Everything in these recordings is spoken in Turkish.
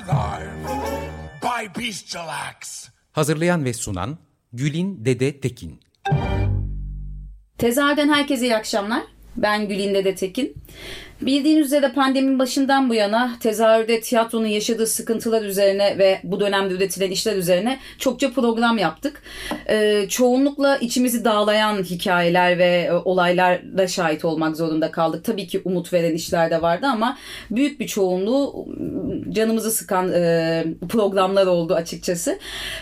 By. Hazırlayan ve sunan Gülin Dede Tekin. Tezahürden herkese iyi akşamlar. Ben Gülin Dede Tekin. Bildiğiniz üzere pandeminin başından bu yana tezahürde tiyatronun yaşadığı sıkıntılar üzerine ve bu dönemde üretilen işler üzerine çokça program yaptık. Ee, çoğunlukla içimizi dağlayan hikayeler ve e, olaylara şahit olmak zorunda kaldık. Tabii ki umut veren işler de vardı ama büyük bir çoğunluğu canımızı sıkan e, programlar oldu açıkçası.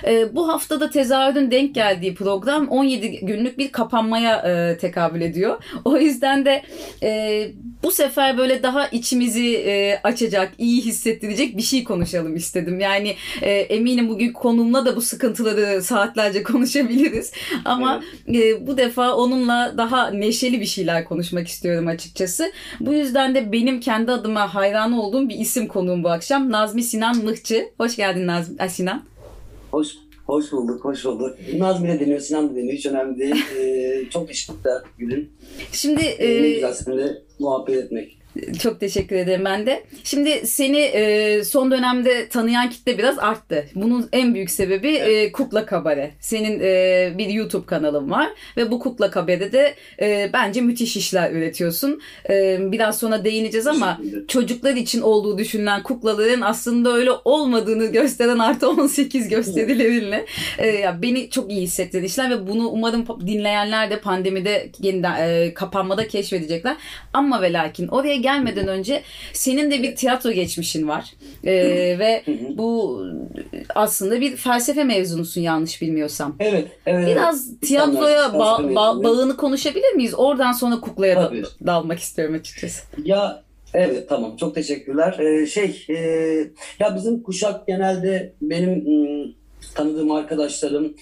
E, bu haftada tezahürün denk geldiği program 17 günlük bir kapanmaya e, tekabül ediyor. O yüzden de e, bu sefer böyle daha içimizi e, açacak, iyi hissettirecek bir şey konuşalım istedim. Yani e, eminim bugün konumla da bu sıkıntıları saatlerce konuşabiliriz. Ama e, bu defa onunla daha neşeli bir şeyler konuşmak istiyorum açıkçası. Bu yüzden de benim kendi adıma hayran olduğum bir isim konuğum bu akşam. Nazmi Sinan Mıhçı. Hoş geldin Nazmi Ay, Sinan. Hoş hoş bulduk, hoş bulduk. Nazmi de deniyor, Sinan da deniyor. Hiç önemli değil. Ee, çok teşekkürler Gül'ün. Şimdi Ee, ne e, güzel seninle muhabbet etmek. Çok teşekkür ederim ben de. Şimdi seni e, son dönemde tanıyan kitle biraz arttı. Bunun en büyük sebebi e, Kukla Kabare. Senin e, bir YouTube kanalın var ve bu Kukla Kabare'de e, bence müthiş işler üretiyorsun. E, biraz sonra değineceğiz ama çocuklar için olduğu düşünülen kuklaların aslında öyle olmadığını gösteren artı 18 gösterilerinle e, ya beni çok iyi hissettiren işler ve bunu umarım dinleyenler de pandemide yeniden e, kapanmada keşfedecekler. Ama ve lakin oraya gelmeden önce senin de bir tiyatro geçmişin var. E, ve bu aslında bir felsefe mezunusun yanlış bilmiyorsam. Evet, evet. Biraz tiyatroya ba- ba- bağını konuşabilir miyiz? Oradan sonra kuklaya da- dalmak istiyorum açıkçası. Ya evet tamam çok teşekkürler. Ee, şey e, ya bizim kuşak genelde benim ım, tanıdığım arkadaşlarım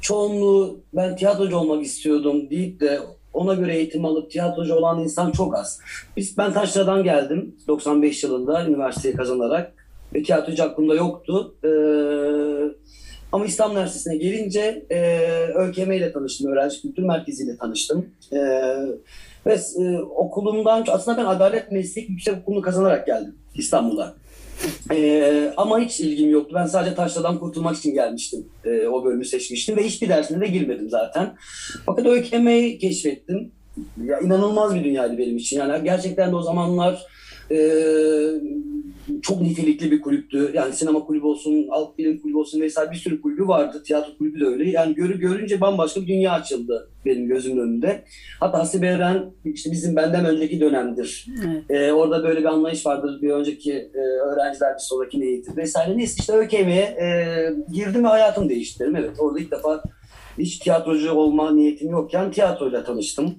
çoğunluğu ben tiyatrocu olmak istiyordum deyip de ona göre eğitim alıp tiyatrocu olan insan çok az. Biz ben Taşra'dan geldim 95 yılında üniversiteyi kazanarak ve tiyatrocu aklımda yoktu. Ee, ama İstanbul Üniversitesi'ne gelince e, ÖKM ile tanıştım, Öğrenci Kültür Merkezi ile tanıştım. E, ve e, okulumdan aslında ben Adalet Meslek Yüksek Okulu'nu kazanarak geldim İstanbul'a. E, ama hiç ilgim yoktu. Ben sadece taşladan kurtulmak için gelmiştim. E, o bölümü seçmiştim ve hiçbir dersine de girmedim zaten. Fakat ÖKM'yi keşfettim. Ya, inanılmaz bir dünyaydı benim için. Yani gerçekten de o zamanlar e, çok nitelikli bir kulüptü. Yani sinema kulübü olsun, alt bilim kulübü olsun vesaire bir sürü kulübü vardı. Tiyatro kulübü de öyle. Yani görü görünce bambaşka bir dünya açıldı benim gözümün önünde. Hatta Hasibe Eren işte bizim benden önceki dönemdir. Evet. Ee, orada böyle bir anlayış vardır. Bir önceki e, öğrenciler bir sonraki eğitim vesaire. Neyse işte ÖKM'ye e, girdim ve hayatımı değiştirdim. Evet orada ilk defa hiç tiyatrocu olma niyetim yokken tiyatroyla tanıştım.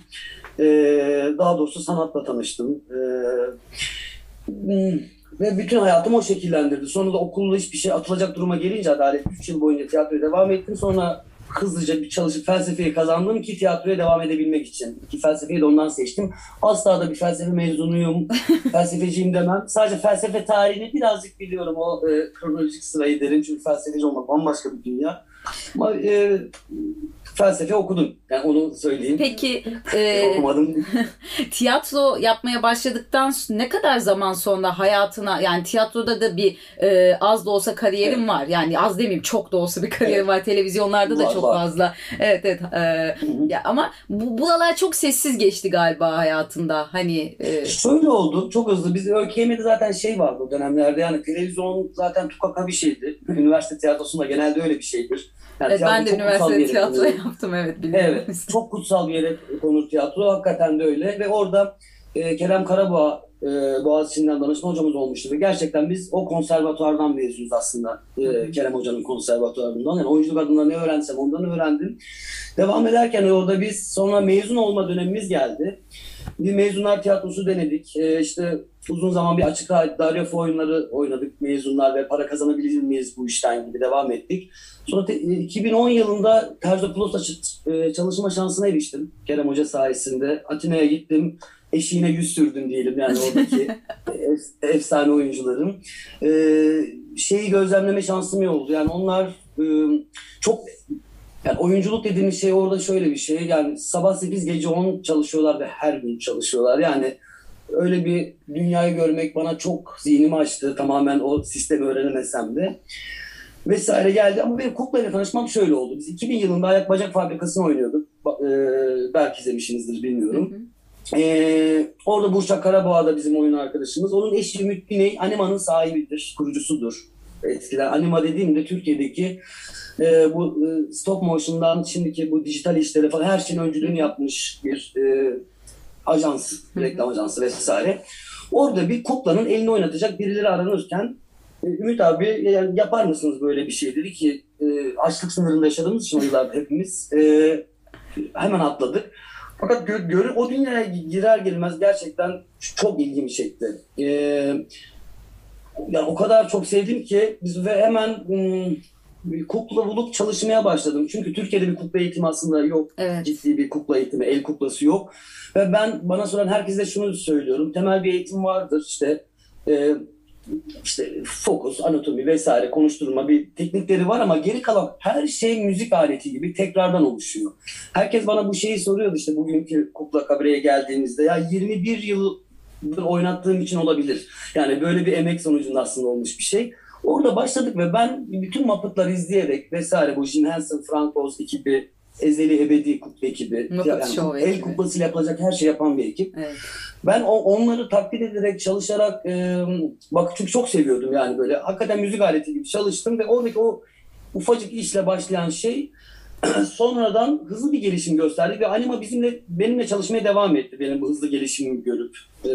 Ee, daha doğrusu sanatla tanıştım. Ee, hmm, ve bütün hayatımı o şekillendirdi. Sonra da okulda hiçbir şey atılacak duruma gelince Adalet 3 yıl boyunca tiyatroya devam ettim. Sonra hızlıca bir çalışıp felsefeyi kazandım ki tiyatroya devam edebilmek için. Ki felsefeyi de ondan seçtim. Asla da bir felsefe mezunuyum, felsefeciyim demem. Sadece felsefe tarihini birazcık biliyorum. O e, kronolojik sırayı derim. Çünkü felsefeci olmak bambaşka bir dünya. Ama e, felsefe okudum. Yani onu söyleyeyim. Peki e, Okumadım. tiyatro yapmaya başladıktan ne kadar zaman sonra hayatına yani tiyatroda da bir e, az da olsa kariyerim var. Yani az demeyeyim çok da olsa bir kariyerim Evet. var. Televizyonlarda da Var, çok var. fazla. Evet evet. e, ya ama bu buralar çok sessiz geçti galiba hayatında. Hani e, Şöyle oldu, çok hızlı. Biz ÖKM'de zaten şey vardı o dönemlerde. Yani televizyon zaten tukaka bir şeydi. Üniversite tiyatrosunda genelde öyle bir şeydir. Yani evet, ben de üniversite yere tiyatro konur. Yaptım evet biliyorum. Evet, çok kutsal bir yere konur tiyatro. Hakikaten de öyle. Ve orada e, Kerem Karaboğa e, Boğaziçi'nden danışma hocamız olmuştu. Ve gerçekten biz o konservatuardan mezunuz aslında. E, Kerem Hoca'nın konservatuarından. Yani oyunculuk adına ne öğrensem ondan öğrendim. Devam ederken orada biz sonra mezun olma dönemimiz geldi. Bir mezunlar tiyatrosu denedik. E, işte uzun zaman bir açık Daryof oyunları oynadık mezunlar ve para kazanabilir miyiz bu işten gibi devam ettik. Sonra te- 2010 yılında Terzoplos'ta ç- e, çalışma şansına eriştim Kerem Hoca sayesinde. Atina'ya gittim. Eşiğine yüz sürdüm diyelim yani oradaki ef- efsane oyuncuların. Ee, şeyi gözlemleme şansım oldu. Yani onlar e, çok yani oyunculuk dediğimiz şey orada şöyle bir şey. Yani sabah 8 gece 10 çalışıyorlar ve her gün çalışıyorlar. Yani öyle bir dünyayı görmek bana çok zihnimi açtı. Tamamen o sistemi öğrenemesem de. Vesaire geldi ama benim Kukla ile tanışmam şöyle oldu. Biz 2000 yılında ayak bacak fabrikasını oynuyorduk. Ba- E, belki izlemişsinizdir bilmiyorum. Ee, orada Burçak Karaboğa da bizim oyun arkadaşımız. Onun eşi Ümit Güney Anima'nın sahibidir, kurucusudur. Eskiden Anima dediğimde Türkiye'deki e, bu e, stop motion'dan şimdiki bu dijital işlere falan her şeyin öncülüğünü yapmış bir e, ajans, reklam ajansı vesaire. Orada bir kuklanın elini oynatacak birileri aranırken e, Ümit abi yani yapar mısınız böyle bir şey dedi ki e, açlık sınırında yaşadığımız için yıllarda hepimiz e, hemen atladık. Fakat gö- görü o dünyaya girer girmez gerçekten çok ilgimi çekti. Ee, yani o kadar çok sevdim ki biz ve hemen ım, bir kukla bulup çalışmaya başladım. Çünkü Türkiye'de bir kukla eğitimi aslında yok. Evet. Ciddi bir kukla eğitimi, el kuklası yok. Ve ben bana soran herkese şunu söylüyorum. Temel bir eğitim vardır işte. e, işte fokus, anatomi vesaire konuşturma bir teknikleri var ama geri kalan her şey müzik aleti gibi tekrardan oluşuyor. Herkes bana bu şeyi soruyordu işte bugünkü Kukla Kabare'ye geldiğimizde. Ya 21 yıldır oynattığım için olabilir. Yani böyle bir emek sonucunda aslında olmuş bir şey. Orada başladık ve ben bütün Muppet'ları izleyerek vesaire bu Jim Henson, Frank Oz ekibi, Ezeli Ebedi ekibi. Muppet Show el ekibi. kuklasıyla yapılacak her şey yapan bir ekip. Evet. Ben o, onları taklit ederek çalışarak e, bak çünkü çok seviyordum yani böyle hakikaten müzik aleti gibi çalıştım ve oradaki o ufacık işle başlayan şey sonradan hızlı bir gelişim gösterdi ve Anima bizimle benimle çalışmaya devam etti benim bu hızlı gelişimimi görüp. E,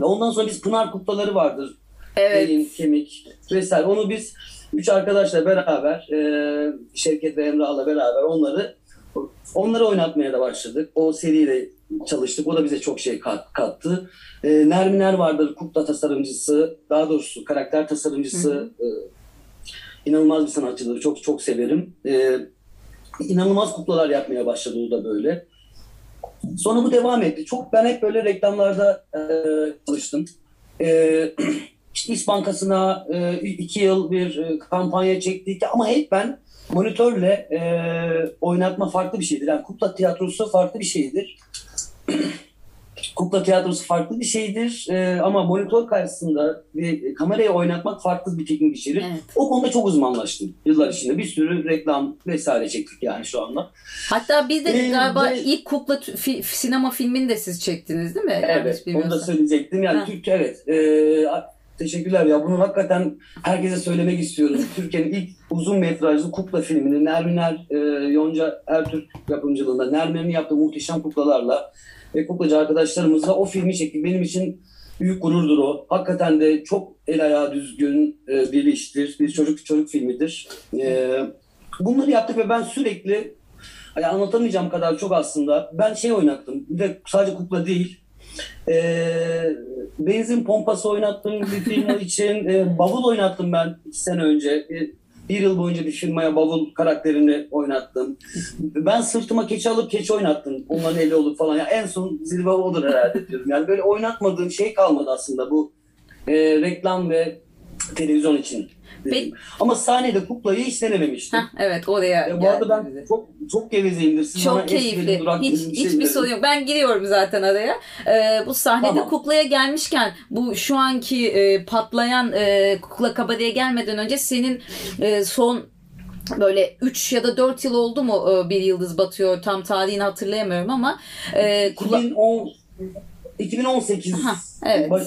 ve ondan sonra biz Pınar kuklaları vardır. Evet. Beyin, kemik vesaire. Onu biz üç arkadaşla beraber e, Şevket ve Emrah'la beraber onları onları oynatmaya da başladık. O seriyle çalıştık. O da bize çok şey kat- kattı. E, Nerminer vardır kukla tasarımcısı. Daha doğrusu karakter tasarımcısı. E, inanılmaz bir sanatçıdır. Çok çok severim. E, inanılmaz kuklalar yapmaya başladı o da böyle. Sonra bu devam etti. Çok ben hep böyle reklamlarda e, çalıştım. E, işte İş Bankası'na e, iki yıl bir e, kampanya çektik ama hep ben monitörle e, oynatma farklı bir şeydir. Yani kukla tiyatrosu farklı bir şeydir. kukla tiyatrosu farklı bir şeydir E, ama monitör karşısında bir kamerayı oynatmak farklı bir teknik içerir. Evet. O konuda çok uzmanlaştım yıllar içinde. Bir sürü reklam vesaire çektik yani şu anda. Hatta bir de Ee, galiba ve- ilk kukla fi- sinema filmini de siz çektiniz değil mi? Evet, onu da söyleyecektim. Yani Ha. Türk evet. A- teşekkürler ya. Bunu hakikaten herkese söylemek istiyorum. Türkiye'nin ilk uzun metrajlı kukla filmini Nerminer e, Yonca Ertürk yapımcılığında Nermin'in yaptığı muhteşem kuklalarla ve kuklacı arkadaşlarımızla o filmi çektik. Benim için büyük gururdur o. Hakikaten de çok el ayağı düzgün e, bir iştir. Bir çocuk çocuk filmidir. E, bunları yaptık ve ben sürekli yani anlatamayacağım kadar çok aslında. Ben şey oynattım. Bir de sadece kukla değil. Ee, benzin pompası oynattım bir firma için. Ee, bavul oynattım ben iki sene önce. Bir yıl boyunca firmaya bavul karakterini oynattım. Ben sırtıma keçi alıp keçi oynattım. Onların eli olup falan. Yani en son zirve odur herhalde diyorum. Yani böyle oynatmadığım şey kalmadı aslında bu e, reklam ve televizyon için. dedim. Ama sahnede kuklayı hiç denememiştim. Heh, evet oraya Ya bu arada ben geldiniz. çok çok gevezeyimdir. Siz Çok keyifli. durak Hiç, şey hiçbir sorun yok. Ben giriyorum zaten araya. Ee, bu sahnede Tamam. kuklaya gelmişken bu şu anki e, patlayan e, kukla kabareye gelmeden önce senin e, son böyle 3 ya da 4 yıl oldu mu e, bir yıldız batıyor tam tarihini hatırlayamıyorum ama e, kula- 2010 2018 Aha, evet. baş-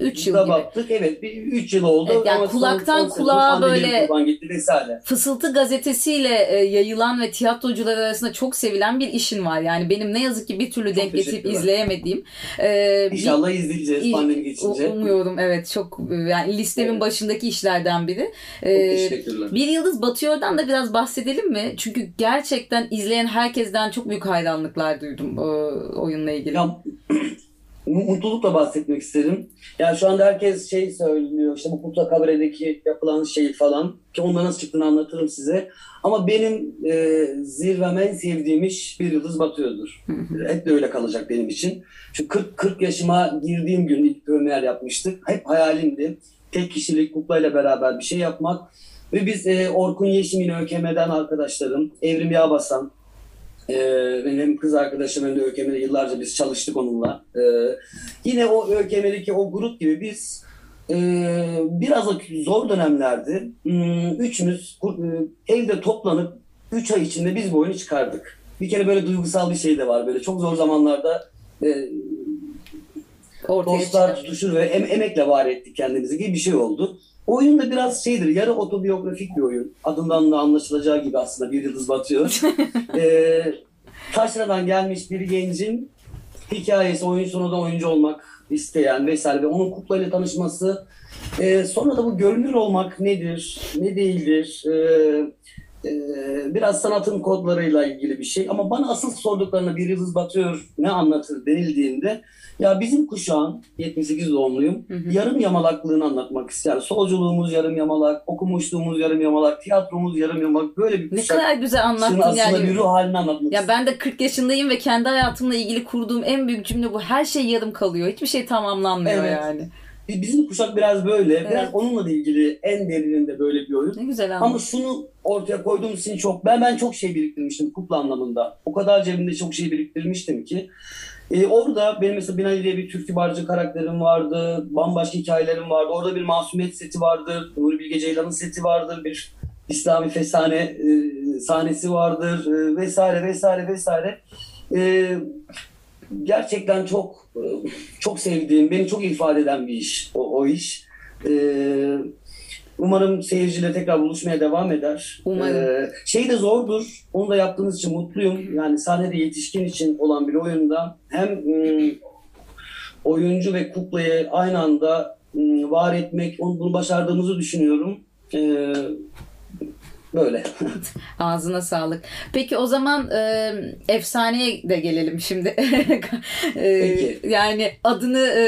Üç yıl da gibi. baktık. Evet bir 3 yıl oldu. Evet, yani Ama kulaktan son kulağa böyle- gitti vesaire. Fısıltı gazetesiyle e, yayılan ve tiyatrocular arasında çok sevilen bir işin var. Yani benim ne yazık ki bir türlü denk getirip izleyemediğim. e, bir- İnşallah izleyeceğiz İyi, pandemi geçince. Umuyorum evet çok yani listemin Evet. başındaki işlerden biri. Çok Ee, teşekkürler. bir Yıldız Batıyor'dan da biraz bahsedelim mi? Çünkü gerçekten izleyen herkesten çok büyük hayranlıklar duydum o oyunla ilgili. Ya, mutlulukla bahsetmek isterim. Yani şu anda herkes şey söylüyor işte bu Kutla Kabare'deki yapılan şey falan ki ondan nasıl çıktığını anlatırım size. Ama benim e, zirvem en sevdiğim iş Bir Yıldız Batıyor'dur. Hep de öyle kalacak benim için. Şu 40, 40 yaşıma girdiğim gün ilk premier yapmıştık. Hep hayalimdi. Tek kişilik kuklayla beraber bir şey yapmak. Ve biz e, Orkun Yeşim'in ÖKM'den arkadaşlarım, Evrim Yağbasan, e, benim hem kız arkadaşım hem de ÖKM'de yıllarca biz çalıştık onunla. E, yine o ÖKM'deki o grup gibi biz e, biraz da zor dönemlerdi. Hmm, üçümüz e, evde toplanıp 3 ay içinde biz bu oyunu çıkardık. Bir kere böyle duygusal bir şey de var. Böyle çok zor zamanlarda e, Ortaya dostlar çıkar. tutuşur ve em- emekle var ettik kendimizi gibi bir şey oldu. Oyun da biraz şeydir, yarı otobiyografik bir oyun. Adından da anlaşılacağı gibi aslında bir yıldız batıyor. ee, taşradan gelmiş bir gencin hikayesi, oyun sonunda oyuncu olmak isteyen vesaire ve onun kuklayla tanışması. Ee, sonra da bu görünür olmak nedir, ne değildir? Ee, biraz sanatın kodlarıyla ilgili bir şey. Ama bana asıl sorduklarında bir yıldız batıyor ne anlatır denildiğinde ya bizim kuşağın 78 doğumluyum. Yarım yamalaklığını anlatmak ister. Solculuğumuz yarım yamalak, okumuşluğumuz yarım yamalak, tiyatromuz yarım yamalak. Böyle bir Ne kuşak. kadar güzel anlattın aslında yani. bir ruh halini anlatmak Ya ben de 40 yaşındayım ve kendi hayatımla ilgili kurduğum en büyük cümle bu. Her şey yarım kalıyor. Hiçbir şey tamamlanmıyor Evet. yani. Bi- Bizim kuşak biraz böyle. Biraz Evet. onunla da ilgili en derininde böyle bir oyun. Ne güzel Ama anlattın. şunu ortaya koyduğum için çok ben ben çok şey biriktirmiştim kukla anlamında. O kadar cebimde çok şey biriktirmiştim ki. Ee, orada benim mesela Binali diye bir Türk kibarcı karakterim vardı. Bambaşka hikayelerim vardı. Orada bir masumiyet seti vardı. Nuri Bilge Ceylan'ın seti vardır. Bir İslami fesane e, sahnesi vardır e, vesaire vesaire vesaire. E, gerçekten çok e, çok sevdiğim, beni çok ifade eden bir iş o, o iş. E, umarım seyirciyle tekrar buluşmaya devam eder. Umarım. E, şey de zordur. Onu da yaptığınız için mutluyum. Yani sahnede yetişkin için olan bir oyunda hem oyuncu ve kuklayı aynı anda var etmek, onu bunu başardığımızı düşünüyorum. Böyle. Ağzına sağlık. Peki o zaman e, efsaneye de gelelim şimdi. E, Peki. Yani adını e,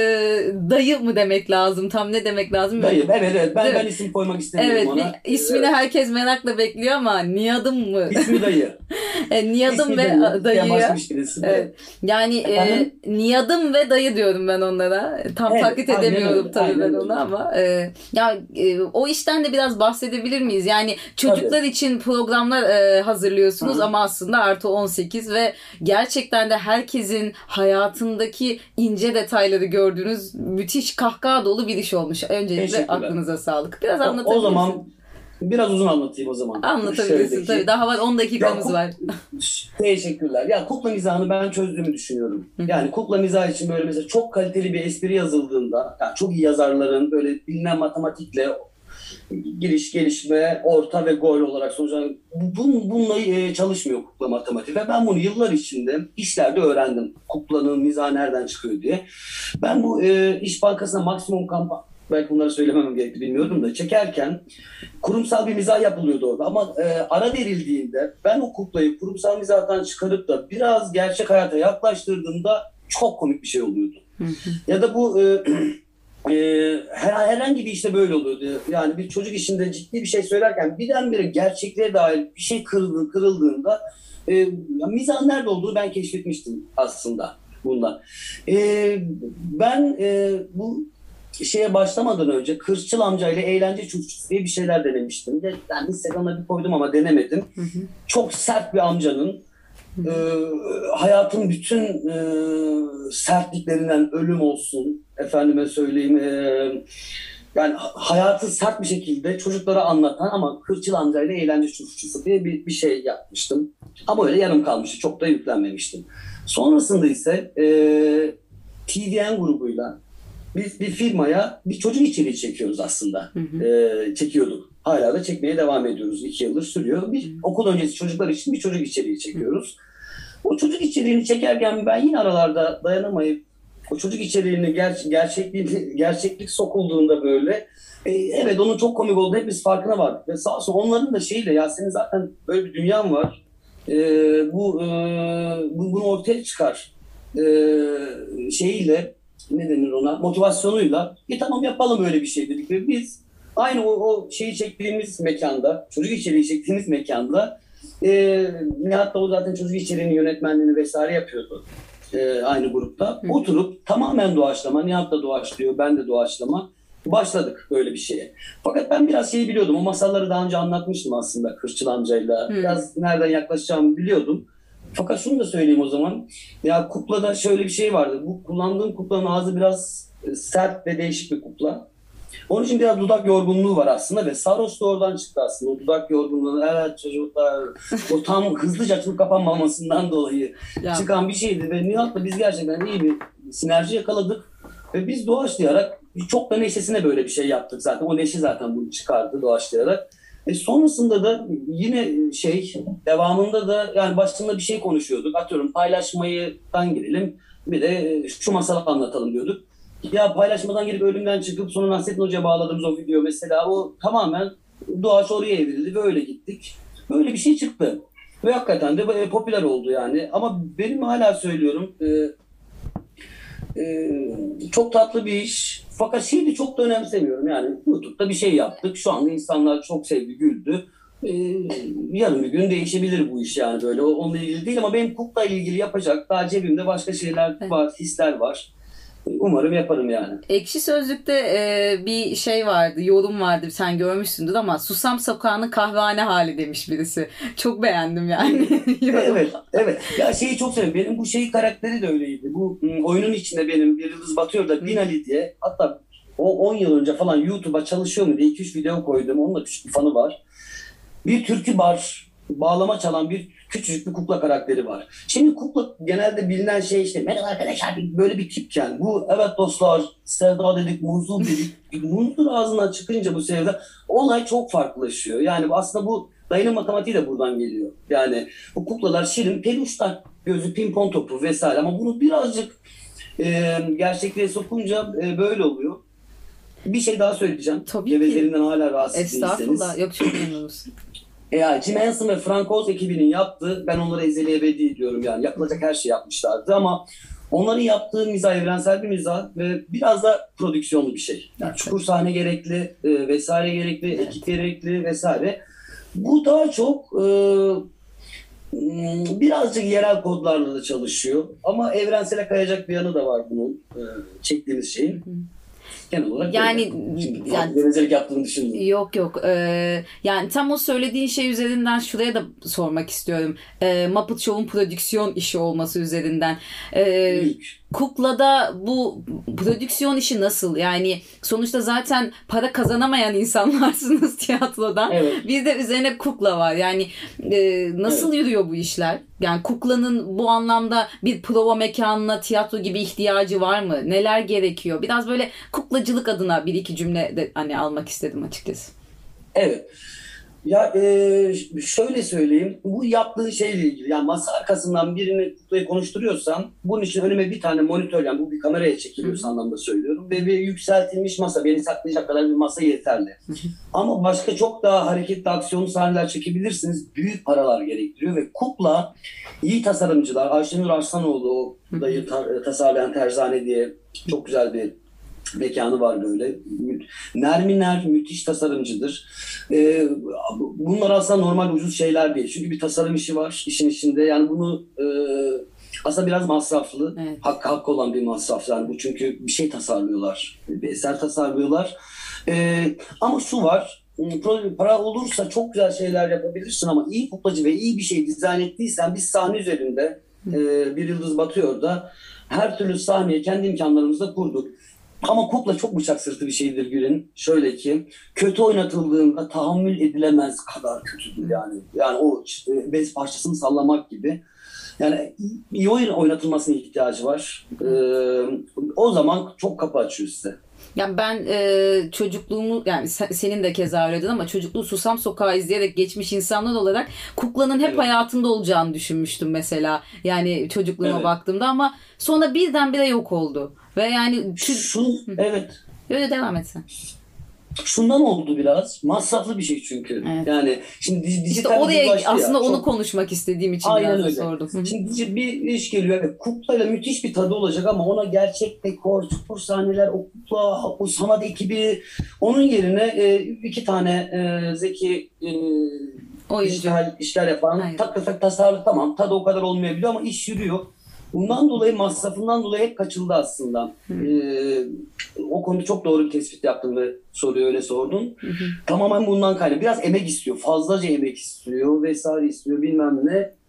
dayı mı demek lazım? Tam ne demek lazım? Dayı, evet evet. Ben, Değil mi? ben isim koymak istemiyorum Evet, ona. ismini herkes merakla bekliyor ama Niyadım mı? İsmi dayı. E, Niyadım İsmi ve dayı. dayıya. Evet. Yani e, Efendim? niyadım ve dayı diyorum ben onlara. Tam Evet, taklit edemiyorum öyle, tabii ben öyle. onu ama e, ya e, o işten de biraz bahsedebilir miyiz? Yani çocuklar için programlar e, hazırlıyorsunuz Hı. ama aslında artı 18 ve gerçekten de herkesin hayatındaki ince detayları gördüğünüz müthiş kahkaha dolu bir iş olmuş. Öncelikle aklınıza sağlık. Biraz anlatabilir o zaman biraz uzun anlatayım o zaman. Anlatabilirsin tabii. Daha var 10 dakikamız Ya, var. Teşekkürler. Ya kukla mizahını ben çözdüğümü düşünüyorum. Hı. Yani kukla mizahı için böyle mesela çok kaliteli bir espri yazıldığında, yani çok iyi yazarların böyle bilinen matematikle giriş, gelişme, orta ve gol olarak sonuçta bun, bununla e, çalışmıyor kukla matematiği. Ve ben bunu yıllar içinde işlerde öğrendim. Kuklanın mizahı nereden çıkıyor diye. Ben bu e, İş Bankası'na maksimum kampanya belki bunları söylememem gerekti bilmiyorum da çekerken kurumsal bir mizah yapılıyordu orada ama e, ara verildiğinde ben o kuklayı kurumsal mizahtan çıkarıp da biraz gerçek hayata yaklaştırdığımda çok komik bir şey oluyordu. ya da bu e, e, her, herhangi bir işte böyle oluyordu. Yani bir çocuk işinde ciddi bir şey söylerken birdenbire gerçekliğe dair bir şey kırıldı, kırıldığında e, ya mizahın nerede olduğunu ben keşfetmiştim aslında bundan. E, ben e, bu şeye başlamadan önce Kırçıl amcayla eğlence çocukçusu diye bir şeyler denemiştim. De, ben Instagram'a bir koydum ama denemedim. Çok sert bir amcanın e, hayatın bütün e, sertliklerinden ölüm olsun efendime söyleyeyim e, yani ha- hayatı sert bir şekilde çocuklara anlatan ama Kırçıl amcayla eğlence çocukçusu diye bir, bir şey yapmıştım. Ama öyle yarım kalmıştı. Çok da yüklenmemiştim. Sonrasında ise e, TVN grubuyla biz bir firmaya bir çocuk içeriği çekiyoruz aslında. Ee, çekiyorduk. Hala da çekmeye devam ediyoruz. İki yıldır sürüyor. Bir okul öncesi çocuklar için bir çocuk içeriği çekiyoruz. O çocuk içeriğini çekerken ben yine aralarda dayanamayıp o çocuk içeriğini ger gerçekliğini, gerçeklik sokulduğunda böyle e, evet onun çok komik olduğu hepimiz farkına vardık. Ve sağ olsun onların da şeyiyle ya senin zaten böyle bir dünyan var. E, bu, e, bu bunu ortaya çıkar. E, şeyiyle ne denir ona motivasyonuyla e tamam yapalım öyle bir şey dedik ve biz aynı o, o şeyi çektiğimiz mekanda çocuk içeriği çektiğimiz mekanda e, Nihat da o zaten çocuk içeriğinin yönetmenliğini vesaire yapıyordu e, aynı grupta. Oturup tamamen doğaçlama Nihat da doğaçlıyor ben de doğaçlama başladık böyle bir şeye. Fakat ben biraz şeyi biliyordum. O masalları daha önce anlatmıştım aslında Kırçıl amcayla. Biraz nereden yaklaşacağımı biliyordum. Fakat şunu da söyleyeyim o zaman. Ya kuklada şöyle bir şey vardı. Bu kullandığım kuklanın ağzı biraz e, sert ve değişik bir kukla. Onun için biraz dudak yorgunluğu var aslında ve Saros da oradan çıktı aslında. O dudak yorgunluğu. Evet çocuklar o tam hızlıca açılıp kapanmamasından dolayı Ya. çıkan bir şeydi ve Nihat'la biz gerçekten iyi bir sinerji yakaladık ve biz doğaçlayarak çok da neşesine böyle bir şey yaptık zaten. O neşe zaten bunu çıkardı doğaçlayarak. E sonrasında da yine şey devamında da yani başında bir şey konuşuyorduk. Atıyorum paylaşmayıdan girelim bir de şu masalı anlatalım diyorduk. Ya paylaşmadan girip ölümden çıkıp sonra Nasrettin Hoca'ya bağladığımız o video mesela o tamamen doğaç oraya evrildi ve öyle gittik. Böyle bir şey çıktı. Ve hakikaten de e, popüler oldu yani. Ama benim hala söylüyorum e, e, çok tatlı bir iş. Fakat şeyi de çok da önemsemiyorum. Yani YouTube'da bir şey yaptık. Şu anda insanlar çok sevdi, güldü. E, yarın bir gün değişebilir bu iş yani böyle. Onunla ilgili değil ama benim kukla ilgili yapacak daha cebimde başka şeyler var, hisler var. Umarım yaparım yani. Ekşi Sözlük'te e, bir şey vardı, yorum vardı sen görmüşsündür ama Susam Sokağı'nın kahvehane hali demiş birisi. Çok beğendim yani. Evet, evet. Ya şeyi çok seviyorum. Benim bu şey karakteri de öyleydi. Bu m, oyunun içinde benim bir yıldız batıyor da Binali diye. Hatta o 10 yıl önce falan YouTube'a çalışıyor mu diye 2-3 video koydum. Onun da küçük bir fanı var. Bir türkü bar, bağlama çalan bir küçücük bir kukla karakteri var. Şimdi kukla genelde bilinen şey işte merhaba arkadaşlar böyle bir tipken. Bu evet dostlar sevda dedik, muzul dedik. Muzdur ağzından çıkınca bu sevda olay çok farklılaşıyor. Yani aslında bu dayının matematiği de buradan geliyor. Yani bu kuklalar şirin, peluşlar, gözü pimpon topu vesaire ama bunu birazcık e, gerçekliğe sokunca e, böyle oluyor. Bir şey daha söyleyeceğim. Tabii ki. Gevezeliğinden hala rahatsız Estağfurullah. değilseniz. Yok çok memnunuz. E ya Jim Henson ve Frank Oz ekibinin yaptığı, ben onlara ezeli ebedi diyorum yani. Yapılacak her şeyi yapmışlardı ama onların yaptığı mizah evrensel bir mizah ve biraz da prodüksiyonlu bir şey. Yani Evet. çukur sahne gerekli, e, vesaire gerekli, ekip gerekli vesaire. Bu daha çok e, m, birazcık yerel kodlarla da çalışıyor. Ama evrensele kayacak bir yanı da var bunun e, çektiğimiz şeyin. Genel olarak Yani-. Şimdi yani- gevezelik yaptığını düşündüm. Yok yok. Ee, yani tam o söylediğin şey üzerinden şuraya da sormak istiyorum. Ee, Muppet Show'un prodüksiyon işi olması üzerinden. Ee, İlk. Kukla'da bu prodüksiyon işi nasıl? Yani sonuçta zaten para kazanamayan insanlarsınız tiyatrodan. Evet. Bir de üzerine kukla var. Yani e, nasıl yürüyor bu işler? Yani kuklanın bu anlamda bir prova mekanına tiyatro gibi ihtiyacı var mı? Neler gerekiyor? Biraz böyle kuklacılık adına bir iki cümle de hani almak istedim açıkçası. Evet. Ya e, şöyle söyleyeyim. Bu yaptığın şeyle ilgili. Yani masa arkasından birini kutlayı konuşturuyorsan bunun için önüme bir tane monitör yani bu bir kameraya çekiliyorsa anlamda söylüyorum. Ve bir yükseltilmiş masa beni saklayacak kadar bir masa yeterli. Ama başka çok daha hareketli aksiyonlu sahneler çekebilirsiniz. Büyük paralar gerektiriyor ve kukla iyi tasarımcılar. Ayşenur Arslanoğlu ta- tasarlayan Terzane diye çok güzel bir mekanı var böyle. Nerminer müthiş tasarımcıdır. Ee, bunlar aslında normal ucuz şeyler değil. Çünkü bir tasarım işi var işin içinde. Yani bunu e, aslında biraz masraflı. Evet. Hak, hak olan bir masraf. Yani bu çünkü bir şey tasarlıyorlar. Bir eser tasarlıyorlar. Ee, ama şu var. pro- Para olursa çok güzel şeyler yapabilirsin ama iyi kuklacı ve iyi bir şey dizayn ettiysen biz sahne üzerinde e, bir yıldız batıyor da her türlü sahneyi kendi imkanlarımızla kurduk. Ama kukla çok bıçak sırtı bir şeydir Gül'ün. Şöyle ki kötü oynatıldığında tahammül edilemez kadar kötüdür yani. Yani o işte bez parçasını sallamak gibi. Yani iyi oyun oynatılmasına ihtiyacı var. Ee, o zaman çok kapı açıyor size. Yani ben e, çocukluğumu yani se- senin de keza öyledin ama çocukluğu Susam Sokağı izleyerek geçmiş insanlar olarak kuklanın hep Evet. hayatında olacağını düşünmüştüm mesela. Yani çocukluğuma Evet. baktığımda ama sonra birdenbire yok oldu. Ve yani Şu, evet. öyle devam et sen. şundan oldu biraz. Masraflı bir şey çünkü. Evet. Yani şimdi dij- İşte dijital bir oraya aslında onu Çok- konuşmak istediğim için Aynen biraz öyle. sordum. Şimdi bir iş geliyor. Evet, kuklayla müthiş bir tadı olacak ama ona gerçek dekor, spor sahneler, o kukla, o sanat ekibi onun yerine e, iki tane e, zeki e, Oyuncu. dijital işler yapan Aynen. tak tefek tasarlı tamam tadı o kadar olmayabiliyor ama iş yürüyor. Bundan dolayı masrafından dolayı hep kaçıldı aslında. Ee, o konuda çok doğru bir tespit yaptın ve soruyu öyle sordun. Tamamen bundan kaynaklı. Biraz emek istiyor. Fazlaca emek istiyor vesaire istiyor bilmem ne.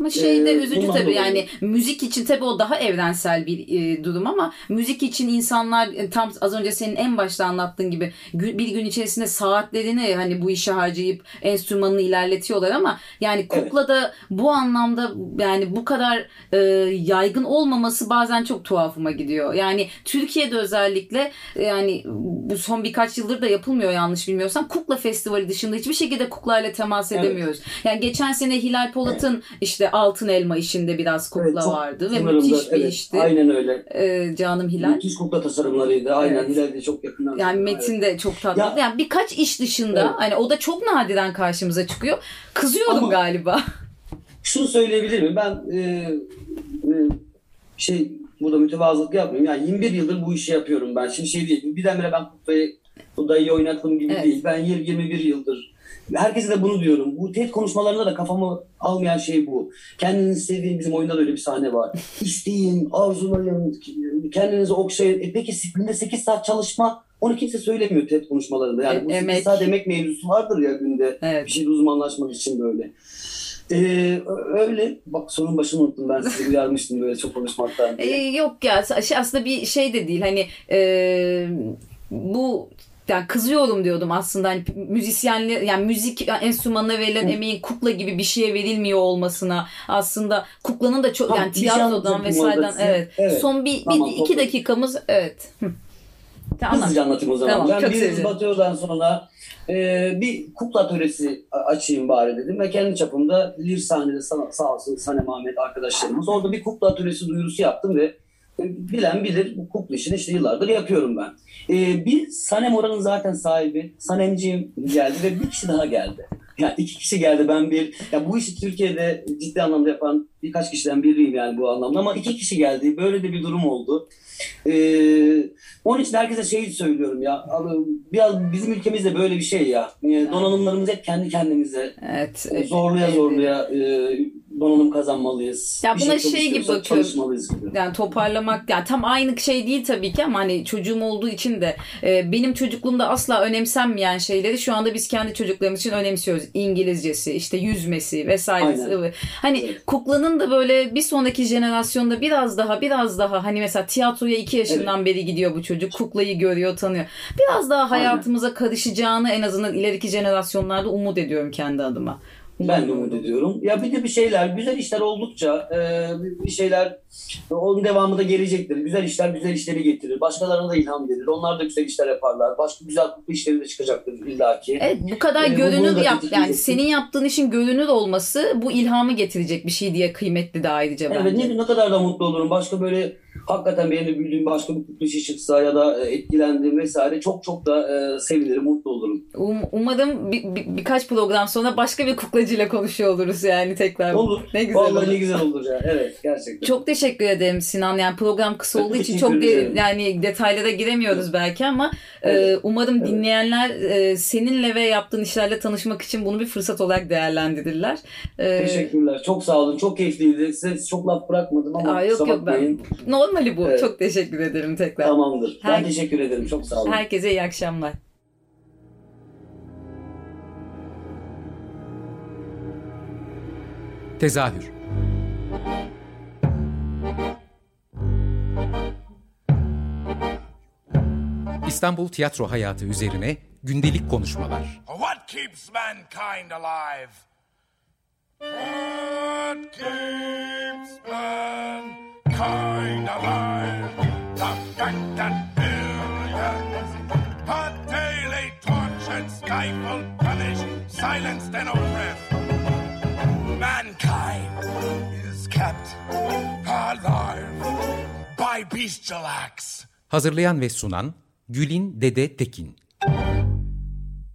Ama şey de Ee, üzücü tabii dolayı. yani müzik için tabii o daha evrensel bir e, durum ama müzik için insanlar e, tam az önce senin en başta anlattığın gibi bir gün içerisinde saatlerini hani bu işe harcayıp enstrümanını ilerletiyorlar ama yani kukla da bu anlamda yani bu kadar e, yaygın olmaması bazen çok tuhafıma gidiyor. Yani Türkiye'de özellikle e, yani bu son birkaç yıldır da yapılmıyor yanlış bilmiyorsam kukla festivali dışında hiçbir şekilde kuklayla temas Evet. edemiyoruz. Yani geçen sene Hilal Polat'ın işte Altın Elma işinde biraz kukla Evet, vardı ve müthiş bir evet, işti. Aynen öyle. Ee, Canım Hilal. Müthiş kukla tasarımlarıydı. Aynen Evet. Hilal de çok yakından. Yani Evet. Metin de çok tatlı. Ya- yani birkaç iş dışında Evet. hani o da çok nadiren karşımıza çıkıyor. Kızıyorum Ama- galiba. Şunu söyleyebilir miyim? Ben e, e, şey burada mütevazılık yapmıyorum. Yani 21 yıldır bu işi yapıyorum ben. Şimdi şey değil. Birdenbire ben kuklayı bu dayıyı oynattığım gibi Evet. değil. Ben 20 21 yıldır Herkese de bunu diyorum. Bu TED konuşmalarında da kafamı almayan şey bu. Kendinizi sevdiğin bizim oyunda da öyle bir sahne var. İsteyin, arzulayın, kendinizi okşayın. E peki günde 8 saat çalışma onu kimse söylemiyor TED konuşmalarında. Yani E- bu 8 emek. saat emek mevzusu vardır ya günde. Evet. Bir şeyde uzmanlaşmak için böyle. Ee, öyle. Bak sorun başını unuttum ben size uyarmıştım böyle çok konuşmaktan. Ee, diye. yok ya aslında bir şey de değil hani e, bu yani kızıyorum diyordum aslında hani müzisyenler yani müzik enstrümanına verilen emeğin kukla gibi bir şeye verilmiyor olmasına aslında kuklanın da çok yani şey tiyatrodan anlatayım vesaireden evet. Evet. son bir, Tamam, bir iki topladım. dakikamız evet. Tamam. Hızlıca anlatayım o zaman. Tamam, ben çok bir seveceğim. batıyordan sonra e, bir kukla atölyesi açayım bari dedim ve kendi çapımda Lir sahnede sağ, sağ olsun Sanem Ahmet arkadaşlarımız orada bir kukla atölyesi duyurusu yaptım ve bilen bilir bu kukla işini işte yıllardır yapıyorum ben. E, bir Sanem oranın zaten sahibi Sanemciğim geldi ve bir kişi daha geldi. Yani iki kişi geldi ben bir ya bu işi Türkiye'de ciddi anlamda yapan birkaç kişiden biriyim yani bu anlamda ama iki kişi geldi böyle de bir durum oldu. Ee, onun için herkese şeyi söylüyorum ya. Biraz bizim ülkemizde böyle bir şey ya. Ee, Donanımlarımız hep kendi kendimize Evet. zorluya zorluya e, donanım kazanmalıyız. Ya Bir buna çok şey gibi bakıyorum. Yani toparlamak yani tam aynı şey değil tabii ki ama hani çocuğum olduğu için de e, benim çocukluğumda asla önemsenmeyen şeyleri şu anda biz kendi çocuklarımız için önemsiyoruz. İngilizcesi, işte yüzmesi vesairesi. Aynen. Hani Evet. Da böyle bir sonraki jenerasyonda biraz daha biraz daha hani mesela tiyatroya iki yaşından beri gidiyor bu çocuk. Kuklayı görüyor, tanıyor. Biraz daha hayatımıza karışacağını en azından ileriki jenerasyonlarda umut ediyorum kendi adıma. Ben de umut ediyorum. Ya bir de bir şeyler, güzel işler oldukça e, bir- şeyler onun devamı da gelecektir. Güzel işler güzel işleri getirir. Başkalarına da ilham verir. Onlar da güzel işler yaparlar. Başka güzel kutlu işleri de çıkacaktır illaki. Evet bu kadar bunu da yap yani senin yaptığın işin görünür olması bu ilhamı getirecek bir şey diye kıymetli de ayrıca Evet bence. ne, ne kadar da mutlu olurum. Başka böyle hakikaten benim bildiğim başka bir kutlu işi çıksa ya da e, etkilendiğim vesaire çok çok da e, sevinirim, mutlu olurum. Um- umarım bir, bir- birkaç program sonra başka bir kuklacıyla konuşuyor oluruz yani tekrar. Olur. Ne güzel Vallahi olur. ne güzel olur ya. Evet gerçekten. Çok teşekkür ederim Sinan. Yani program kısa olduğu için çok de- yani detaylara giremiyoruz belki ama e, Evet. umarım Evet. dinleyenler e, seninle ve yaptığın işlerle tanışmak için bunu bir fırsat olarak değerlendirirler. E, Teşekkürler. Çok sağ olun. Çok keyifliydi. Size çok laf bırakmadım ama aa, yok yok ben bakmayın. Normali bu. Evet. Çok teşekkür ederim tekrar. Tamamdır. Her- Ben teşekkür ederim. Çok sağ olun. Herkese iyi akşamlar. Tezahür İstanbul tiyatro hayatı üzerine gündelik konuşmalar. What keeps mankind alive? What keeps mankind alive? The fact that billions are daily tortured, stifled, punished, silenced, and oppressed. Mankind is kept alive by bestial acts. Hazırlayan ve sunan Gülin Dede Tekin.